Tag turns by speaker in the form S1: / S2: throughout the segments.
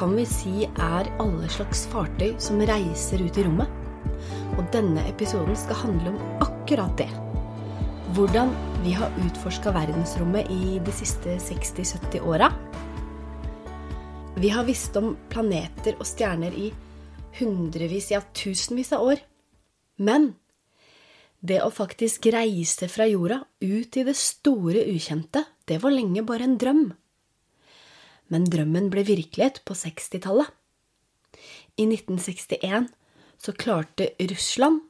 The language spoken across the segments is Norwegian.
S1: kan vi si er alle slags fartøy som reiser ut i rommet. Og denne episoden skal handle om akkurat det. Hvordan vi har utforska verdensrommet i de siste 60-70 åra. Vi har visst om planeter og stjerner i hundrevis, ja tusenvis av år. Men det å faktisk reise fra jorda ut i det store ukjente, det var lenge bare en drøm. Men drømmen ble virkelighet på 60-tallet. I 1961 så klarte Russland,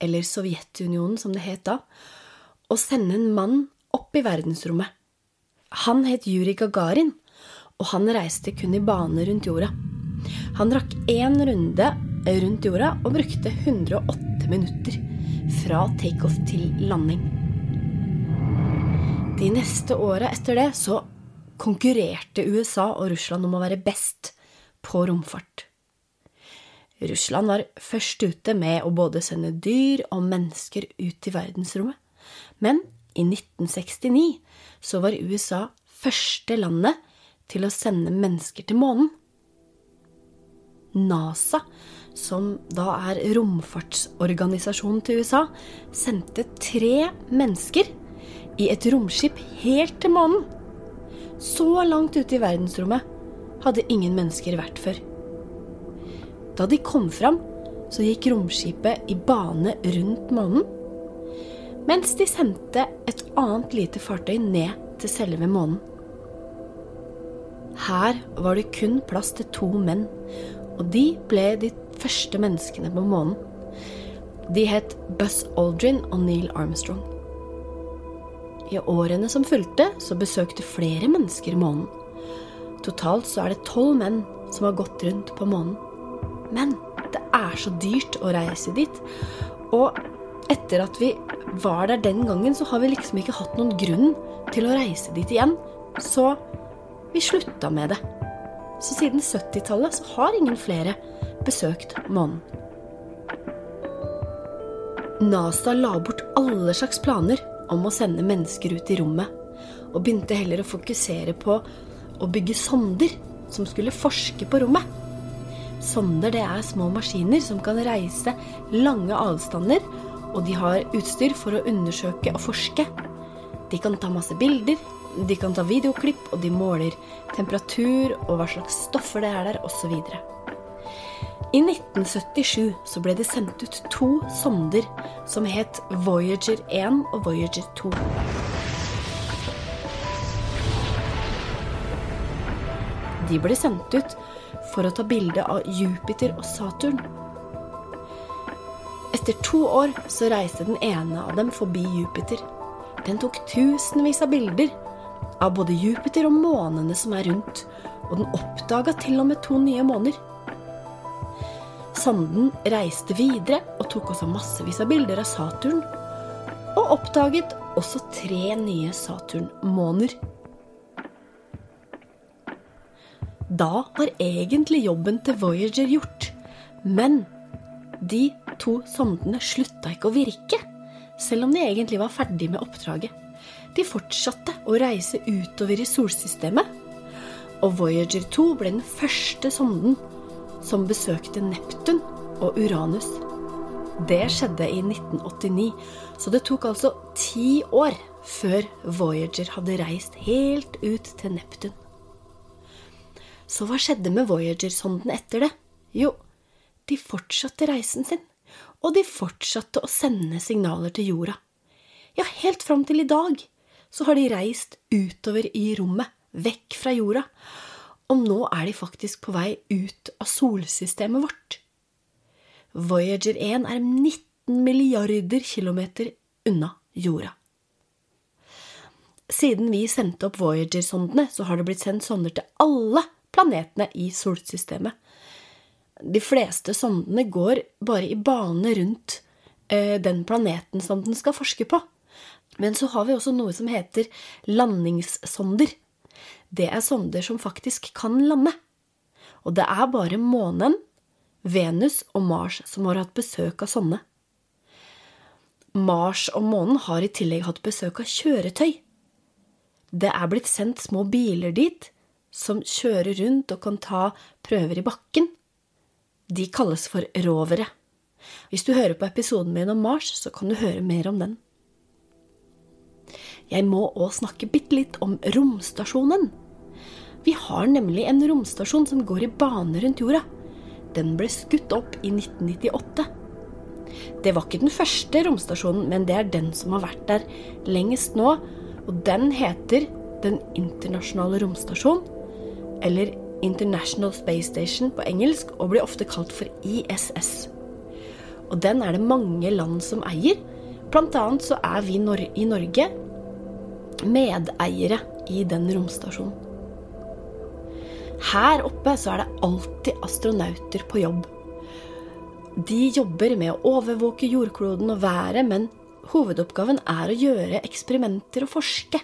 S1: eller Sovjetunionen som det het da, å sende en mann opp i verdensrommet. Han het Juri Gagarin, og han reiste kun i bane rundt jorda. Han rakk én runde rundt jorda og brukte 108 minutter fra takeoff til landing. De neste åra etter det så konkurrerte USA og Russland om å være best på romfart. Russland var først ute med å både sende dyr og mennesker ut i verdensrommet. Men i 1969 så var USA første landet til å sende mennesker til månen. NASA, som da er romfartsorganisasjonen til USA, sendte tre mennesker i et romskip helt til månen. Så langt ute i verdensrommet hadde ingen mennesker vært før. Da de kom fram, så gikk romskipet i bane rundt månen, mens de sendte et annet lite fartøy ned til selve månen. Her var det kun plass til to menn, og de ble de første menneskene på månen. De het Buzz Aldrin og Neil Armstrong. I årene som fulgte, så besøkte flere mennesker månen. Totalt så er det tolv menn som har gått rundt på månen. Men det er så dyrt å reise dit. Og etter at vi var der den gangen, så har vi liksom ikke hatt noen grunn til å reise dit igjen. Så vi slutta med det. Så siden 70-tallet så har ingen flere besøkt månen. NASA la bort alle slags planer om å sende mennesker ut i rommet, og begynte heller å fokusere på å bygge sonder som skulle forske på rommet. Sonder det er små maskiner som kan reise lange avstander, og de har utstyr for å undersøke og forske. De kan ta masse bilder, de kan ta videoklipp, og de måler temperatur og hva slags stoffer det er der, osv. I 1977 så ble det sendt ut to sonder som het Voyager 1 og Voyager 2. De ble sendt ut for å ta bilde av Jupiter og Saturn. Etter to år så reiste den ene av dem forbi Jupiter. Den tok tusenvis av bilder av både Jupiter og månene som er rundt, og den oppdaga til og med to nye måner. Sonden reiste videre og tok også massevis av bilder av Saturn, og oppdaget også tre nye Saturn-måner. Da var egentlig jobben til Voyager gjort, men de to sondene slutta ikke å virke, selv om de egentlig var ferdig med oppdraget. De fortsatte å reise utover i solsystemet, og Voyager 2 ble den første sonden som besøkte Neptun og Uranus. Det skjedde i 1989, så det tok altså ti år før Voyager hadde reist helt ut til Neptun. Så hva skjedde med Voyager-sonden etter det? Jo, de fortsatte reisen sin, og de fortsatte å sende signaler til jorda. Ja, helt fram til i dag så har de reist utover i rommet, vekk fra jorda, og nå er de faktisk på vei ut av solsystemet vårt. Voyager 1 er 19 milliarder kilometer unna jorda. Siden vi sendte opp Voyager-sondene, så har det blitt sendt sonder til alle planetene i solsystemet. De fleste sondene går bare i bane rundt eh, den planeten som den skal forske på. Men så har vi også noe som heter landingssonder. Det er sonder som faktisk kan lande. Og det er bare månen, Venus og Mars som har hatt besøk av sånne. Mars og månen har i tillegg hatt besøk av kjøretøy. Det er blitt sendt små biler dit som kjører rundt og kan ta prøver i bakken, de kalles for rovere. Hvis du hører på episoden min om Mars, så kan du høre mer om den. Jeg må òg snakke bitte litt om romstasjonen. Vi har nemlig en romstasjon som går i bane rundt jorda. Den ble skutt opp i 1998. Det var ikke den første romstasjonen, men det er den som har vært der lengst nå. Og den heter Den internasjonale romstasjon, eller International Space Station på engelsk, og blir ofte kalt for ISS. Og den er det mange land som eier. Blant annet så er vi i Norge medeiere i den romstasjonen. Her oppe så er det alltid astronauter på jobb. De jobber med å overvåke jordkloden og været, men hovedoppgaven er å gjøre eksperimenter og forske.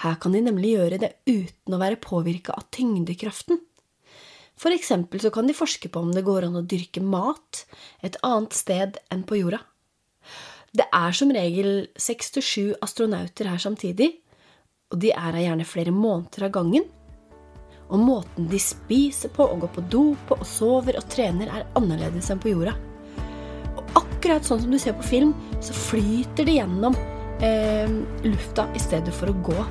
S1: Her kan de nemlig gjøre det uten å være påvirka av tyngdekraften. For eksempel så kan de forske på om det går an å dyrke mat et annet sted enn på jorda. Det er som regel seks til sju astronauter her samtidig, og de er her gjerne flere måneder av gangen. Og måten de spiser på og går på do på og sover og trener, er annerledes enn på jorda. Og akkurat sånn som du ser på film, så flyter de gjennom eh, lufta i stedet for å gå.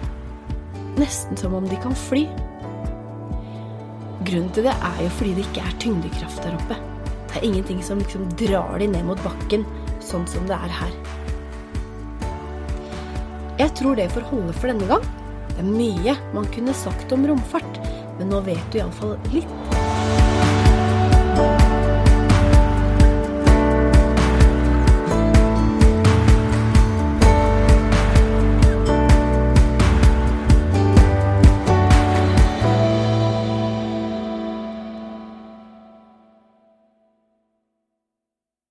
S1: Nesten som om de kan fly. Grunnen til det er jo fordi det ikke er tyngdekraft der oppe. Det er ingenting som liksom drar de ned mot bakken, sånn som det er her. Jeg tror det får holde for denne gang. Det er mye man kunne sagt om romfart, men nå vet du iallfall litt.